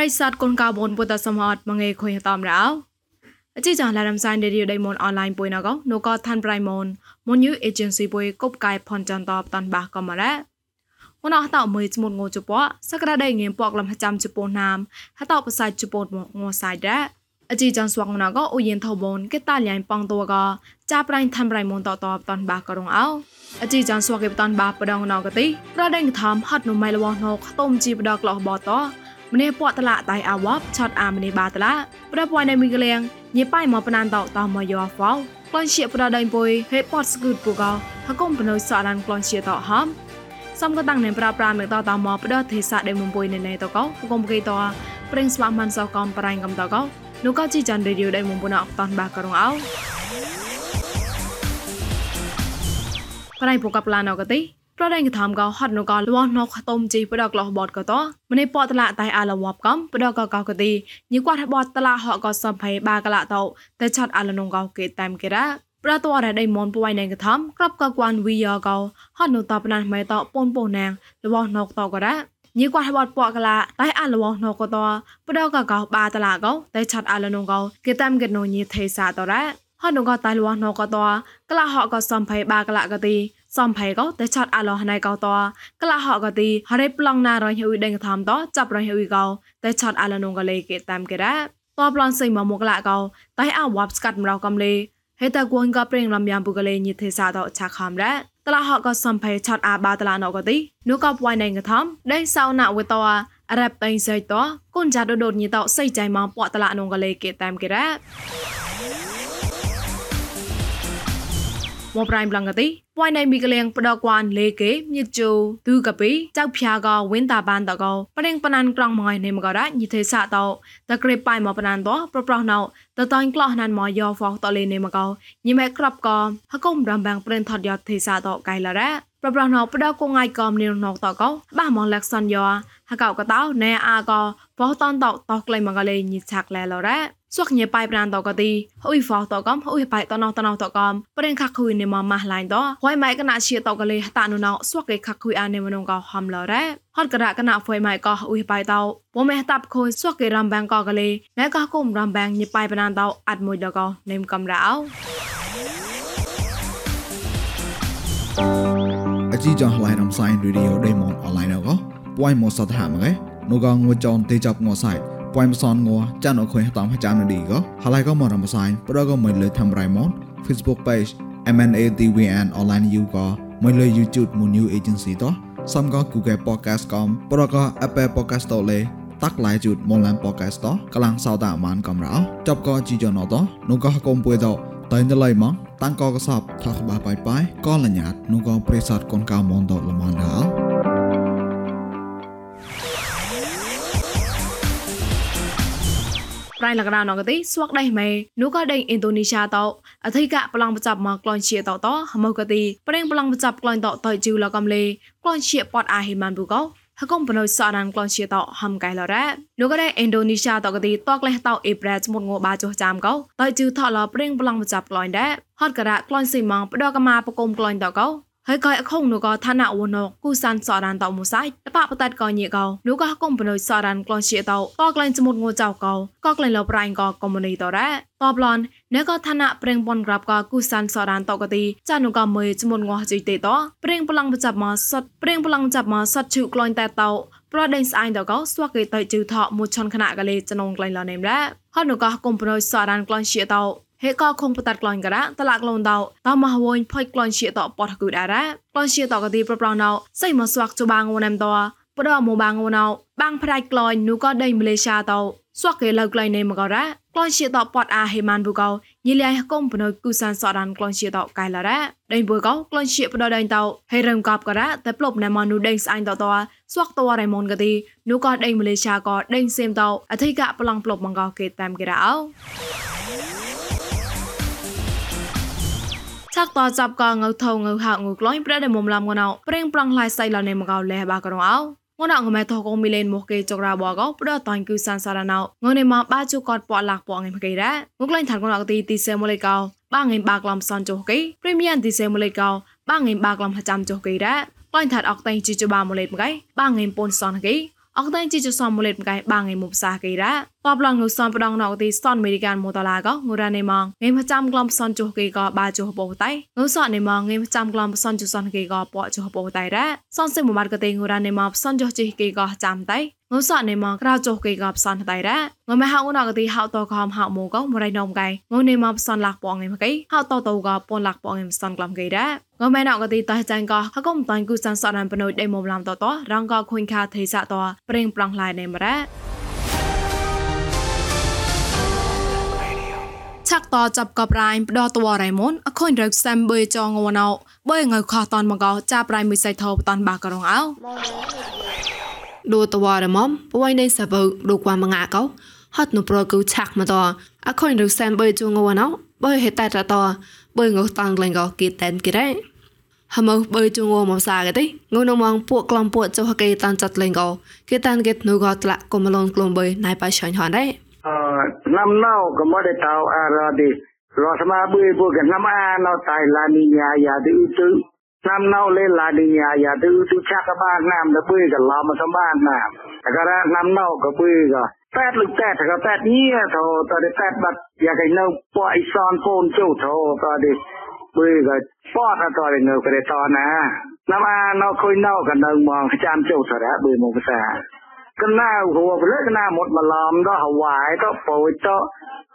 រិស័តគុនកៅបនពុតសមហតមងេខុយតំរោអជីចាឡារំសានដេរីដៃមនអនឡាញពុយណកនូកថាន់ប្រៃមនមនយូអេเจนស៊ីពុយកົບកាយផនចន្តបតាន់បាកំមរ៉ាមនអតមួយស្មុតងូជពសក្តាដៃងៀមពកលំចាំជពណាមហតបសាច់ជពតងូសៃដែរអជីចាស្វងណកអូយិនថបនគេតាលៃប៉ងតវកចាប្រៃថាន់ប្រៃមនតតបតាន់បាករងអោអជីចាស្វកេបតាន់បាបដងណកទីប្រដេងធំហត់នុម៉ៃលវណកខ្ទុំជីបដកលោះបត ម្នេះពកតឡាតៃអាវ៉ាប់ឆតអាម្នេះបាតឡាប្រពួយនៅមីកលៀងញ៉េប៉ៃមកបណានតតមកយោហ្វោក្លនជាប្រដៃពុយហេពតស្គូតពូកោហកុំបណុយសអានក្លនជាតហំសំក៏តាំងនឹងប្រាប្រានឹងតតមកផ្ដោះទេសាដែលមុំពុយនៅនៃតកោកុំគេតប្រេងស្វាមិនសោកំប្រៃកំតកោនោះក៏ជីចាន់រេឌីយោដែលមុំពុនអត់តនបាករងអោប្រៃពូកបឡានអកទី ប្រដេងកថាមកហត់នកលវណកតុមជីបដកលោះបតកតម្នេះពតឡាតៃអាលវបកំបដកកកទីញីគាត់បតតឡាហកកសំភ័យបាកឡាតោតែឆាត់អាលនងកគេតាមគេរ៉ាប្រតរដៃមនពួយណែងកថាក្របកកួនវីយ៉កោហត់នតបណាស់ម៉ែតពនពូណាងលវណកតករ៉ាញីគាត់បតពកឡាតៃអាលវណកតបដកកបាតឡាកោតែឆាត់អាលនងកគេតាមគេណូញីទេសាតរ៉ាហត់នងកតៃលវណកតក្លាហកកសំភ័យបាកឡាកទី សំភ័យក៏តែឆាត់អាឡោះណៃកោតក្លាហកក៏ទីហរេប្លង់ណារយហ៊ុយដេង tham តចាប់រយហ៊ុយកោតែឆាត់អាឡនងកលេគេតាមគេរ៉ាតប្លន់សៃមកមកឡាកោតែអាវ៉ាប់ស្កាត់មរកំលេហេតគួនក៏ប្រេងលំយ៉ាងបុកលេញិទេសាតឆាខំរ៉ាតឡាហកក៏សំភ័យឆាត់អាបាតឡាណកទីនោះក៏ពួយណៃក tham ដេសៅណាវតអរ៉ាប់តៃសៃតគុនចាដដូនញីតសៃចៃមកពតឡានងកលេគេតាមគេរ៉ា មប្រៃប្លងកទីពួយណៃមីកលៀងផ្ដកួនលេគេញិតជូទូកពីចៅភ្យាកវិនតាបានតកោប្រេងបណានក្រងម៉យនេមកោរ៉ាញិទេសាតោតក្រេប៉ៃមកបណានតោប្រប្រោណោតតាញ់ក្លោះណានមកយោហ្វោតលេនេមកោញិមេក្របកោហកុំរំបាំងប្រេងថតយោទេសាតោកៃឡារ៉ាប្រប្រោណោផ្ដកងៃកោមនីនងតកោបាមងលាក់សនយោហកោកតោណែអាកោបោតនតោតក្លៃមកលេញិឆាក់លែឡរ៉ា សុកញេប៉ៃប្រានតកទីហុយហ្វោតកំហុយប៉ៃតណោតណោតកំប្រេងខខុយនេមម៉ាស់ឡៃតហួយម៉ៃកណាជាតកលេតានុណោសុកគេខខុយអានេមនងកោហំឡរ៉ាហត់ករកណាហ្វុយម៉ៃកោហុយប៉ៃតោបមេតាប់ខុយសុកគេរំបាំងកកលេណែកោគុំរំបាំងញេប៉ៃប្រានតោអាត់មួយដកោនេមកំរោអជីចងឡៃរំសាយរីឌីអូដេម៉ុនអនឡាញកោពួយមកសតហាមកែនូកងងួចនទេចាប់ងសៃ ពួយមសនងัวចានអខុយតាមចាំនឌីកហើយក៏មករំសាយប្រក៏មិនលើធ្វើរៃម៉ូន Facebook page MNADWN online you ក៏មិនលើ YouTube មួយ new agency តោះសំក៏ Google podcast កំប្រក៏ Apple podcast តលេតាក់ឡៃជូតមលាន podcast តកលាំងសោតាមានកំរោចប់ក៏ជីយ៉ណតនោះក៏កុំពួយតតែនៅឡៃម៉ងតាំងក៏កសបថាក្បាបាយបាយក៏លញ្ញាតនោះក៏ព្រេសតកូនកៅមនតល្មនដល់ ប្រៃលកដៅណកទីស្វកដៃមេនូក៏ដេឥណ្ឌូនេស៊ីតោអធិកប្លង់បចាប់មកក្លនជាតោតហមកទីប្រេងប្លង់បចាប់ក្លនតោតជីវលកំលេក្លនជាពតអាហេម៉ានប៊ូកោហកុំបណុយសរានក្លនជាតោហំកៃឡរ៉ានូក៏ដេឥណ្ឌូនេស៊ីតោកទីតកលេះតោអេប្រែស្មុតងបាចុះចាំកោតជីវថឡប្រេងប្លង់បចាប់ក្លនដែរហត់ករៈក្លនស៊ីម៉ងបដកមាបកុំក្លនតោកោ ហើយកយអខុងនោះក៏ឋានៈវណកគូសានសរានតមួយសៃតបបតតកញីកោនោះក៏កុំបនុយសរានក្លជាតក៏ក្លែងចមុតងួចៅកោក៏ក្លែងលប្រៃក៏កុំនីតរ៉ាតបឡនណែក៏ឋានៈប្រេងបនក្រាប់ក៏គូសានសរានតកទីចានុក៏មើចមុតងួជីតេតប្រេងប្លង់បចាប់មកសតប្រេងប្លង់ចាប់មកសតជូក្លែងតែតោប្រដេញស្អាយតកោស្វកេតៃជឺថមួយឆនខណៈកលេចនងក្លែងលនេមរ៉ាហត់នោះក៏កុំបនុយសរានក្លែងជាតោ ហេកខងបតាត់ក្លាញ់ការៈតឡាក់លូនដោតមះវងផុយក្លាញ់ជាតប៉តកូដារ៉ាក្លាញ់ជាតកទីប្រប្រណោសៃមកស្វាក់ជបាងវណាំតប្រដមកបាងវណោបាងផ្ដាច់ក្លាញ់នោះក៏ដេញម៉ាឡេស៊ីតោស្វាក់គេលើក្លាញ់នេះមកករ៉ាក្លាញ់ជាតប៉តអាហេម៉ានបូកោយីលៃកុំបណូគូសានសរានក្លាញ់ជាតកៃឡារ៉ាដេញបូកោក្លាញ់ជាបដដេញតោហេរឹមកប់ករ៉ាតែប្លប់ណែម៉ានូដេញស្អាញ់តតស្វាក់តរ៉ៃម៉ុនកទីនោះក៏ដេញម៉ាឡេស៊ីក៏ដេញសេមតោអធិកៈប្លង់ប្លប់មកកោគេតាមគេរ៉ោ ឆាក់តចាប់កងៅថងៅហាងៅក្លោញប្រដមុំឡាំងណៅប្រេងប្រងឡៃសៃឡនេមកោលេបាករងអោងនងមេថកងមីលេនមកគេចក្រាបកោប្រតាញ់គឺសានសារណៅងនេមកបាជូកតពលាក់ពងឯមកគេរ៉ាងក្លែងថានកងទីទីសេមលេកោបាងឯបាក្លំសនចុះគេព្រីមៀមទីសេមលេកោបាងឯបាក្លំចាំចុះគេរ៉ាក្លែងថាអកតៃជីជបាមលេមកគេបាងឯពូនសនគេ អអកតែជីជសំមូលេតមកៃបាងឯមុបសាគេរ៉ាតបឡងងសំបដងណកទីសនអមេរិកានមូតឡាកងូរ៉ានេម៉ងងេមចាំក្លំសនជុះគេក៏បាជុះបោតៃងូសនេម៉ងងេមចាំក្លំសនជុះសនគេក៏ពកជុះបោតៃរ៉ាសនសិមបាត់កតេងូរ៉ានេម៉ងសនជុះជីគេក៏ចាំតៃ ងូសនេម៉ងក្រៅជុះគេក៏ផ្សនតៃរ៉ាងមហៅណកទីហៅតខំហៅមូកងមរៃនំកៃងូនេម៉ងផ្សនលាក់ពងឯមកៃហៅតតក៏ពនលាក់ពងឯផ្សនក្លំគេរ៉ាងមែនអកទីតោះចាញ់ក៏ហកុំតាញ់គូសានសអនបណុយដេមុំឡាំតតរងក៏ខុញខាថេសាតប្រេងប្រងឡាយណេមរ៉ាឆាក់តចាប់កបរ៉ៃផ្ដោតវរ៉ៃមុនអខុញរកសាំបឺចងវណៅបើងើខតនមកោចាប់រ៉ៃមួយសៃថោបតនបាករងអោ ដូតវរ៉មុំពួយនៃសបរូកវ៉ាមងាកោហត់នុប្រគូឆាក់មកតអខុញរកសាំបឺចងវណៅបើហេតតតបើងើតងក្លែងកោគីតែនគីរ៉េហមបើជងមកសាកទេងូនមងពួកក្លំពួកចុះគេតានចាត់លេងកោគេតានគេនូកតឡាកុំលងក្លំបើណៃបៃឆាញ់ហនដែរអឺណាំណៅក៏មកទេតៅអារ៉ាឌីរសមាប៊ីពួកកណាំអាណៅតៃឡានីញ៉ាយ៉ាឌីទូ ណាំណៅលេឡានីញ៉ាយ៉ាឌីទូឆាក់កបានណាំទៅកឡំសំបានណាំតការណាំណៅក៏ប៊ីក៏តែលឹកតែក៏តែនេះទៅតតែបាត់យ៉ាកៃនៅពួកអ៊ីសនកូនជូទៅតទេប៊ីក៏ប៉តតរនៅក្រេតណាណាំអាណៅខុយណៅក៏នៅមកចាំជូទៅរ៉ាប៊ីមកភាសាកណាហួរលើកណាមុតបឡំទៅហវាយទៅពូចទៅ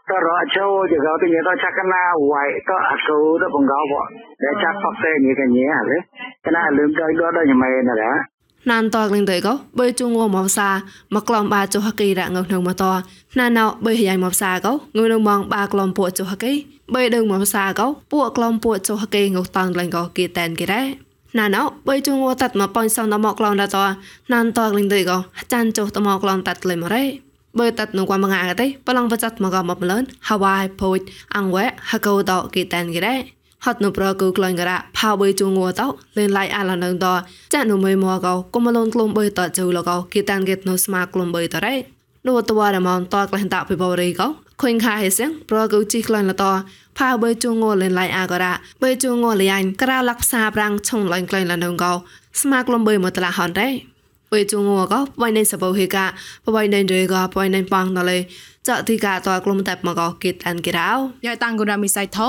តរអជោជាកោទីញតឆកណាវៃតអកោតបងកោបដែលចាក់ផកទេញកញហលេកណាលឹមដោយដដល់ញមែនណាណានតកនឹងទៅកោបើជងមកសាមកក្លំបាចុហកីរងក្នុងមកតណាណោបើយាយមកសាកោងើនឹងមងបាក្លំពួកចុហកីបើដឹងមកសាកោពួកក្លំពួកចុហកីងតាំងលែងកោគេតែនគេដែរណាណោបើជងតាត់មកប៉ញសងតមកក្លំដតណានតកនឹងទៅកោអាចារ្យចុះតមកក្លំតាត់លេមរ៉េ ផៅបើជងតលេនឡៃអាឡនងតចាក់នៅមើមកក៏គុំលូនក្លុំបើតជូលក៏គេតានគេនៅស្មាក្លុំបើតរ៉េនោះតវ៉ារមនតក្លែងតាពីបរិក៏ខុញខាហេសៀងប្រកូជីក្លែងលតផៅបើជងងលេនឡៃអាការៈបើជងងលៃក្រៅលក្ខសាប្រាំងឆុងឡៃក្លែងលន ងកោស្មាក្លំបើមកតឡាហនរ៉េបើជងងកោបៃនៃសបោហេកាបៃនៃរេកោបៃនៃប៉ងណលេចទីកាតក្លំតែមកកោគិតអានគេរោយ៉ៃតាំងគូណាមីសៃថោ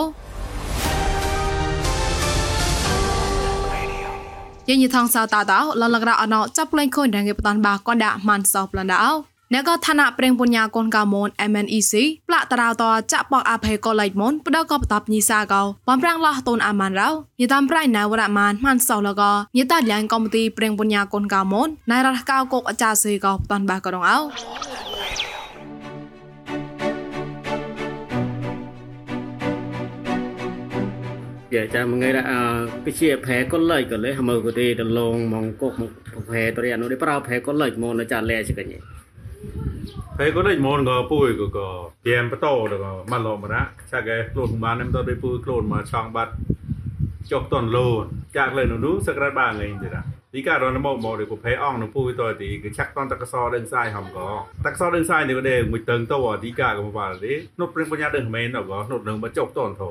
យើងញថងសៅតាតោលលករអណោចាប់លេងខូនរងគេបតនបាកនដាក់ម៉ាន់សោប្លនដោ អ្នកក៏ឋានៈប្រេងបញ្ញាកូនកៅមន MNEC ផ្លាក់តារោតចាក់បកអភ័យកលៃមនផ្ដកក៏បតបញីសាកោបំប្រាំងឡោះតូនអាម៉ានរោយតាមប្រៃណៅរ៉ាម៉ានម៉ានសោលកោយតាលៀងកំទីប្រេងបញ្ញាកូនកៅមនណៃរះកៅកុកអាចារ្យសេកោបតនបាក៏រងអោយ៉ាចាំងៃរ៉ាគជាផែក៏លេចក៏លេហមើក៏ទេដលងមកកុកមកផែតរិយានោះនេះប្រៅផែក៏លេចមកនៅចាលែចកញ៉េ ហើយក៏ដូចមកក៏ពុយក៏ក៏ព្រាមបតោក៏មកឡមរ៉ាចាក់ឯខ្លួនបាននឹងទៅដូចពុយខ្លួនមកឆងបាត់ចុកតនលូនចាក់លើនោះសក្រាត់បានលេងទៀតទីការរនមកមកដូចប្រភេអងនឹងពុយតទីគឺឆាក់តនតកសដឹងសាយហំក៏តកសដឹងសាយនេះក៏ដែរមួយតឹងទៅទីការក៏មកបានទេនុតព្រិងបញ្ញាដឹងមែនក៏នុតនឹងមកចុកតនធោ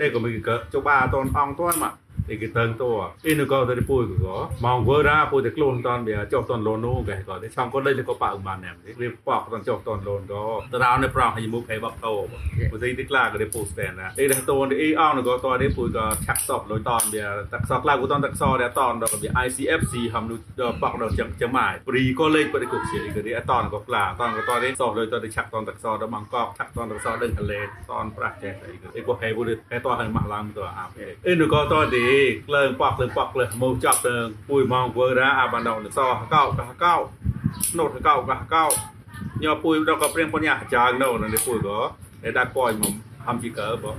ដែរក៏មិនក៏ចុកបាតនអងតនមក ទីគេតើងតោអ៊ីនក៏ទៅពួយក៏មកវើរាពួយតែខ្លួនតនវាចុះតនលូននោះគេក៏តែឆំក៏លេក៏ប៉ៅបានណែវាប៉កតនចុះតនលូនក៏តារោនៅប្រងឲ្យមួយភេបបតោបើទីទីក្លាក៏ទៅពូស្តែនណាអ៊ីរះតនអ៊ីអោនក៏តនេះពួយក៏ឆាក់សបលុយតនវាតាក់សបក្លាក៏តនតាក់សរតនដល់ក៏វា ICFC ហំនោះប៉កដល់ចឹងចឹងម៉ែព្រីក៏លេបរិគុកជាក៏អតនក៏ក្លាតនក៏តនេះសោះលុយតនទៅឆាក់តនតាក់សរដល់បង្កកឆាក់តនតាក់សរដល់ទលេតនប្រះចេះអីក៏ឯងក៏ភេពួយតែតនឲ្យម៉ាក់ឡើងទៅអាភេអ៊ីនក៏តទេក្លើងប៉កក្លើងប៉កក្លើងមើលចាប់ទៅពួយមកធ្វើរាអាបានដល់សកោកកោណូតកោកកោញ៉ពួយដល់ក៏ព្រៀងប៉ុនយ៉ាចាងនៅនៅពួយក៏ឯដាក់ប៉យមកហាំជីកើបង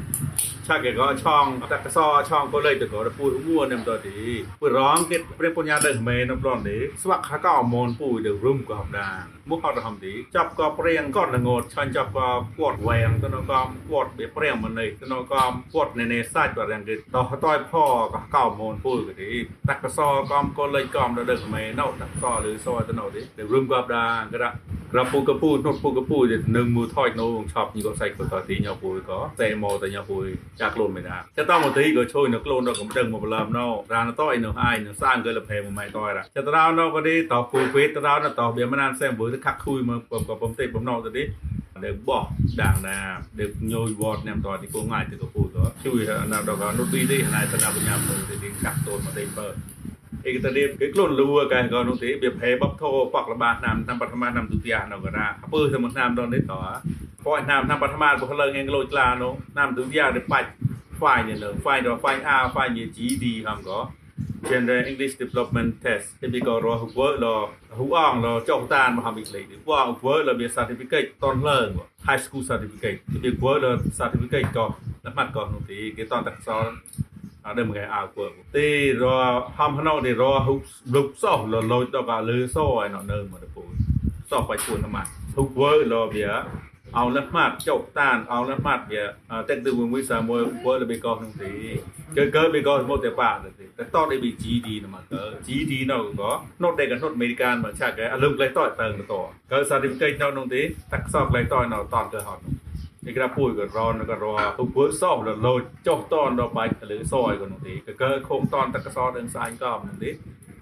chakego chong takaso chong ko lei tko pu mua nem to ti pu rong ket pre punya de me no plon de swak kha ka mon pu de rum ko ham da mu ko de ham ti chap ko preng ko de ngot chan chap ko puot wang to no ko puot be preng mon nei to no ko puot ne ne sa to rang de to toy pho ka ka mon pu ko ti takaso kom ko lei kom de de me no takaso lu so to no ti de rum ko ham da ka da ក្របពូកពូនោះពូកពូនឹងមូថយនៅឆប់ញីក៏សៃក៏តទីញ៉ោពូក៏តែមកតែញ៉ោពូខ្លួនមិនដែរតែតមកទីក៏ជួយនៅខ្លួននៅកំដឹងមកបលំណោរានតអីនៅហើយនៅសាងក៏លភេមួយម៉ៃតរតែតរោនៅក៏ទីតពូពេតរោនៅតវាមិនអានសែមបើខាក់ខួយមកក៏បំទេបំណោទៅទីដែលបោះដាងណាដែលញយវត្តញ៉ាំតទីគងងាយទៅក៏ពូក៏ជួយណាដល់ក៏នោះទីនេះណៃតណាបញ្ញាពូទីកាក់តូនមកទីបើឯកតនេះគឺខ្លួនលួកែក៏នោះទេវាផេបបធោបកលបាឆ្នាំឆ្នាំបឋមឆ្នាំទុតិយនៅក៏រាអពើសមុឆ្នាំដល់នេះត ព្រោះឆ្នាំឆ្នាំបឋមរបស់លើងងលូចក្លានោះឆ្នាំទុតិយទៅបាច់ file នេះលើ file ដល់ file A file ជា GD ហំក៏ Gender English Development Test ទីក៏រហូតលើហ៊ូអងលចុះតានមកហមវិក្លេទីពួកអង្គវើលវា certificate តនលើ high school certificate ទីពួកល certificate ក៏ណាត់ក៏នោះទីគេតនតកសលអត់ដឹងមកអើពើទីរហំណោទីរហុកលុបសោះលលូចដល់ក៏លើសអីណនៅមកទៅពូសោះបាច់ពួនតាមហ៊ូវើលវាអោលះម៉ាត់ចុកតានអោលះម៉ាត់វា តែទៅមួយសាមួយវើលបេកោក្នុងទីកើកើបេកោមកតែប៉ាទៅតែតត ABGD ណាមកកើ GD នៅក៏នោះតែក៏នោះអមេរិកានមកឆាក់គេអលឹមក្លែតតទៅទៅកើ certificate នៅនោះទេតាក់សក្លែតតនៅតទៅហត់នេះក្រាពួយក៏រនក៏រឧបសោះលលោចុះតនដល់បាច់លើសយក៏នោះទេក៏កើខោងតនតាក់សដឹងស្អាញក៏នោះទេ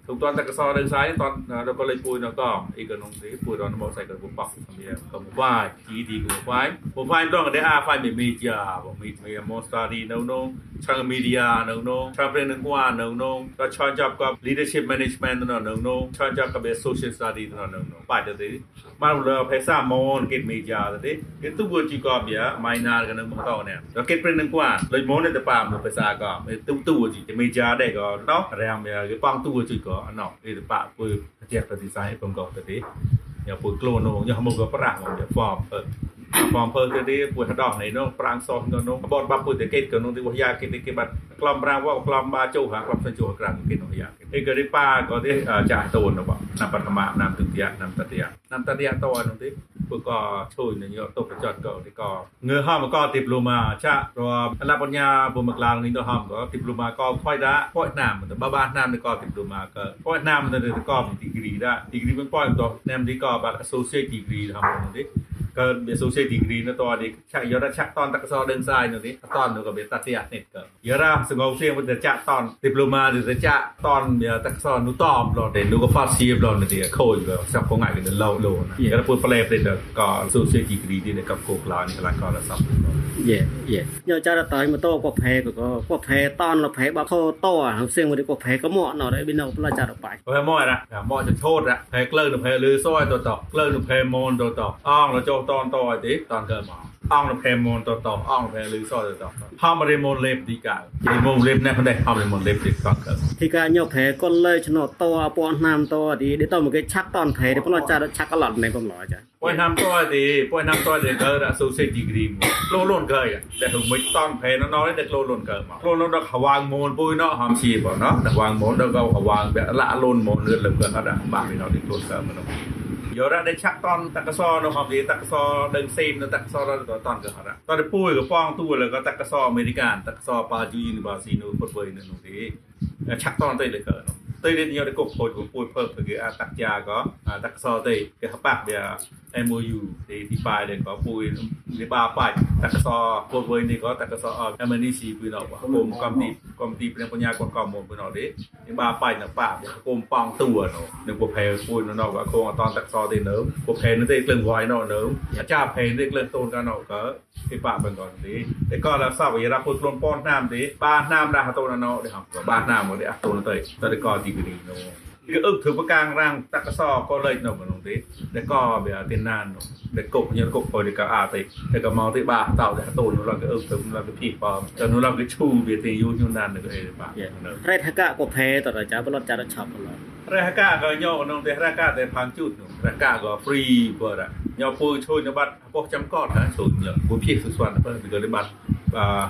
ទុកតនតាក់សដឹងស្អាញតនដល់ក៏លេពួយនៅក៏អីក៏នោះទេពួយរនមកសៃក៏ពុបបវាក៏មកវាយ GD ក៏មកវាយមកវាយតនក៏ដែរអាវាយមីមីជាបងមីមី monster នៅនោះ trang media នៅនោះ trang ព្រេងនឹងគួរនៅនោះក៏ឆានចាប់ក៏ leadership management នៅនោះឆានចាប់ក៏ social study នៅនោះបាច់ទៅបានលើភាសាមនគេ media ទៅគេទុកជីក៏វា minor ក៏នឹងមកតនេះដល់គេព្រេងនឹងគួរលេមនទៅប៉ាមកភាសាក៏ទុកទុកជី media ដែរក៏នោះរាមគេប៉ងទុកជីក៏អណោគេទៅប៉ពុយជាប្រតិស័យผมក៏ទៅញ៉ាពុយខ្លួននោះញ៉ាមកក៏ប្រាក់មកហ្វម បងពើទៅនេះពួយដោះនេះនោះប្រាំងសោះនោះនោះបតបាពុយទៅគេក៏នោះទីវយ៉ាគេគេបាត់ក្លំប្រាំងវក្លំបាចុះហាក្លំទៅចុះក្រាំគេនោះយ៉ាអេក៏រីប៉ាក៏ទេចាស់តូននោះបងណាបឋមណាទុតិយណាតតិយណាតតិយតនោះទេពួកក៏ជួយនឹងយកទៅប្រចតក៏ទីក៏ងើហមក៏ទីប្លូម៉ាចារអលបញ្ញាពុំក្លាងនេះទៅហមក៏ទីប្លូម៉ាក៏ខ្វាយដាប៉យណាមទៅបាបាណាមក៏ទីប្លូម៉ាក៏ប៉យណាមទៅក៏ទីគ្រីដែរទីគ្រីមិនប៉យទៅណាមទីក៏បាត់ associate degree ហមនោះទេ កើតវា associate degree នៅតនេះឆាក់យរឆាក់តនតកសដើងសាយនៅនេះតននៅក៏វាតតិអនេះក៏យរសងោសៀងវិទ្យាតន diploma វិទ្យាតនវាតកសនុតអមឡតែនុក៏ fast shift ឡនៅទីខូចក៏សាប់កងឯងឡោឡូណាក៏ពួតប្លែព្រេតក៏ associate degree ទីនៅកັບគូក្លានេះខ្លះក៏សាប់យេយេញោចារតៃម៉ូតូក៏ផែក៏ក៏ផែតនលផែបាខោតហៅសៀងវិក៏ផែក៏មកណរឯនៅផ្លាចារបាយផែមកណាមកចោតផែក្លើនៅផែលឺសយតតក្លើនៅផែមនតតអងទៅចោតនតអីទេតនកើមកអងនឹងផែមនតតអងផែលឺសយតតហមរិមនលេបទីកាទីមនលេបណែផ្នែហមរិមនលេបទីតនកើទីកាញោផែក៏លើឆ្នោតតអពនណាមតទីដេតមកគេឆាក់តនផែប្លាចារឆាក់កឡត់ណែកំឡោចាប៉ុយណាំតយទេប៉ុយណាំតយទេកើដាក់ associate degree មកលោលូនកើតែហឹងមិនតនផែណណនេះតែលោលូនកើមកលោលូនដល់ហវាងមូនពុយណោហមជាបណោដល់វាងមូនដល់ក៏ហវាងបែលាក់លូនមូនលឿនលឹមកើអត់បាក់ពីណោទីខ្លួនកើមក យោរ៉ាដែលឆាក់តនតកសនៅហមទីតកសដឹងសេមនៅតកសរតតនក៏ហរ៉ាតទៅពួយក៏ប៉ងទួលក៏តកសអមេរិកានតកសប៉ាជូយូនីវ៉ាស៊ីនូពុតវើនៅនោះទេឆាក់តនទៅលើក៏នោះទៅនេះយកទៅកុកខូចពួយភើគឺអាតាក់ជាក៏តកសទេគេហបាក់វា MOU ទីទីប៉ាដែលក៏ពួយនេះបាបាច់តកសពុតវើនេះក៏តកស MNC ពីនោះគុំកំទីកំទីព្រះបញ្ញាក៏កំមកពីនោះទេនេះបាបាច់នៅប៉ាគុំប៉ងទួនោះនឹងពុផែពួយនៅនោះក៏គងអត់តកសទេនៅពុផែនោះទេក្លឹងវាយនោះនៅអាចារ្យផែនេះក្លឹងតូនក៏នោះក៏គេប៉ាបង្កនទេតែក៏လာសពយរ៉ាពុខ្លួនប៉នណាមទេបាណាមដែរតូននោះទេហំបាណាមមកទេអត់តូនទៅតែក៏ទីគីនោះ គឺអឹកធ្វើប្រកាងរាំងតកសក៏លេចនៅក្នុងទេតែក៏វាទីណានតែកុកញកុកទៅក៏អាទេតែក៏មកទីបាតោតែតូននោះក៏អឹកទៅនោះក៏ពីប៉តែនោះក៏ឈូវាទីយូញូណានទៅអីបារ៉េតហកក៏ផែតរចាប្លាចារឆាប់ឡរះកាក៏ញោក្នុងទេរះកាតែផាងជូតនោះរះកាក៏ free បើញោពូជួយនៅបាត់ពោះចាំកតណាជួយញោពូភីសុស្វាន់បើគឺលេបាត់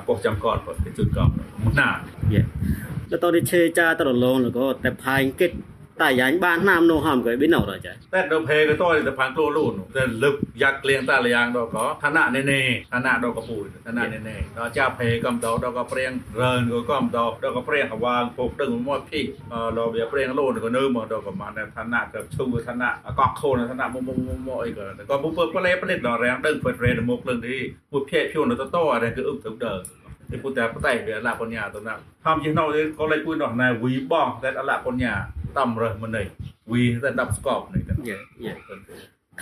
ពោះចាំកតបើជូតកោមកណាយេដល់តនេះឆេចាតរលងលក៏តែផាញ់គិត តែយ៉ាងបានណាមនោះហំក៏បិណោរចាតែដល់ភេក៏តទៅផាំងខ្លួនលូនតែលឹកយ៉ាក់ក្លៀងតែលយ៉ាងដល់ក៏ឋានៈណេណេឋានៈដល់ក៏ពូឋានៈណេណេដល់ចាភេក៏មដល់ដល់ក៏ព្រៀងរើនក៏ក៏មដល់ដល់ក៏ព្រៀងកវាងពុកដឹងមកភីដល់វាព្រៀងលូនក៏នៅមកដល់ក៏មកឋានៈក៏ឈុំឋានៈកក់ខូនឋានៈមុំមុំមុំអីក៏ក៏ពុពផ្លេផ្លេដល់រាំងដឹងផ្លេដល់មកលឹងនេះពុភេភួនទៅតអរគឺអឹកទៅដើទីពុតែបតៃវាឡាបញ្ញាទៅណាហំជាណោក៏លេពួយនោះណែវីបងតែអឡាបញ្ញា តំរើមិននេះវីតែ10ស្កប់នេះ យេយេ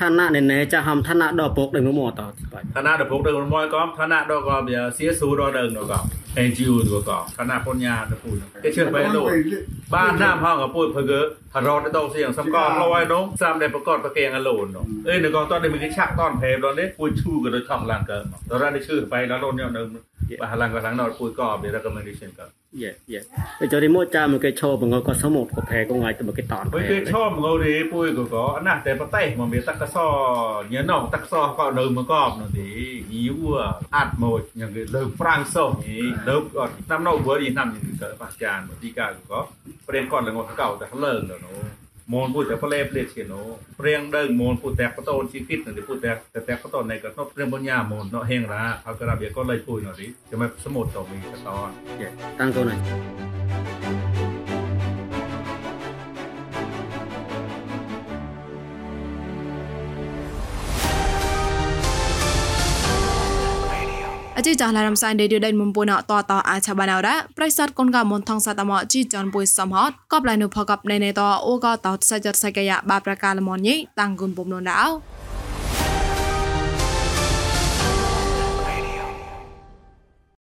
ឋានៈណែណែចាហំឋានៈដល់ពុកដឹងមកតបាច់ ឋានៈដល់ពុកដឹងមកក៏ឋានៈដល់ក៏វាសៀស៊ូដល់ដឹងដល់ក៏ NGO ទៅក៏ឋានៈបញ្ញាទៅពូគេជឿបែលោកបានណាផងក៏ពួយភើហរត់ទៅសៀងសំកលលយនោះសាមដែលប្រកបប្រកែងអលូននោះអេនៅក៏តតែមានឆាក់តនប្រែដល់នេះពួយឈូក៏ដូចខំឡើងកើដល់រ៉ានេះឈឺបែដល់លូននេះនៅបាទឡើងក៏ឡើងដល់ពួយក៏វា recommendation ក៏ យេយេទៅចរិមកចាមកគេឈោបង្កក៏សមមកប្រែក៏ងាយទៅមកគេតន ពុយគេชอบ ងរីពុយក៏ក៏ណាស់តែប្រទេសមកមាន តកសញ៉ណោតកសក៏នៅមកកបនោះទីយីវអាត់មកយ៉ាងគេលើហ្វ្រាំងសោនេះលើតាមនៅវើយណាំក៏បាសចានទីកាក៏ព្រៀងគាត់លងកៅតែលើដល់នោះមូនពុទ្ធតែផ្លេផ្លេឈៀនោះព្រៀងដើមូនពុទ្ធតែបតូនជីគិតនៅពុទ្ធតែតែបតូននៃក៏ព្រៀងបញ្ញាមូននោះហេងរ៉ាអក្រាវាក៏លេពុយនោះទីចាំសមុទ្រទៅមីក៏តយេតាំងកូនណា អជីចាស់ឡារំសាយដេឌីដៃមុំពុនអតតអាឆបាណៅរ៉ាប្រៃសាត់កូនកមុនថងសាតមជីចនពុយសំហតកបឡៃនុផកបណេណេតអូកតតសច្ចរសកយបាប្រកាលមនញីតាំងគុនពុំននដៅ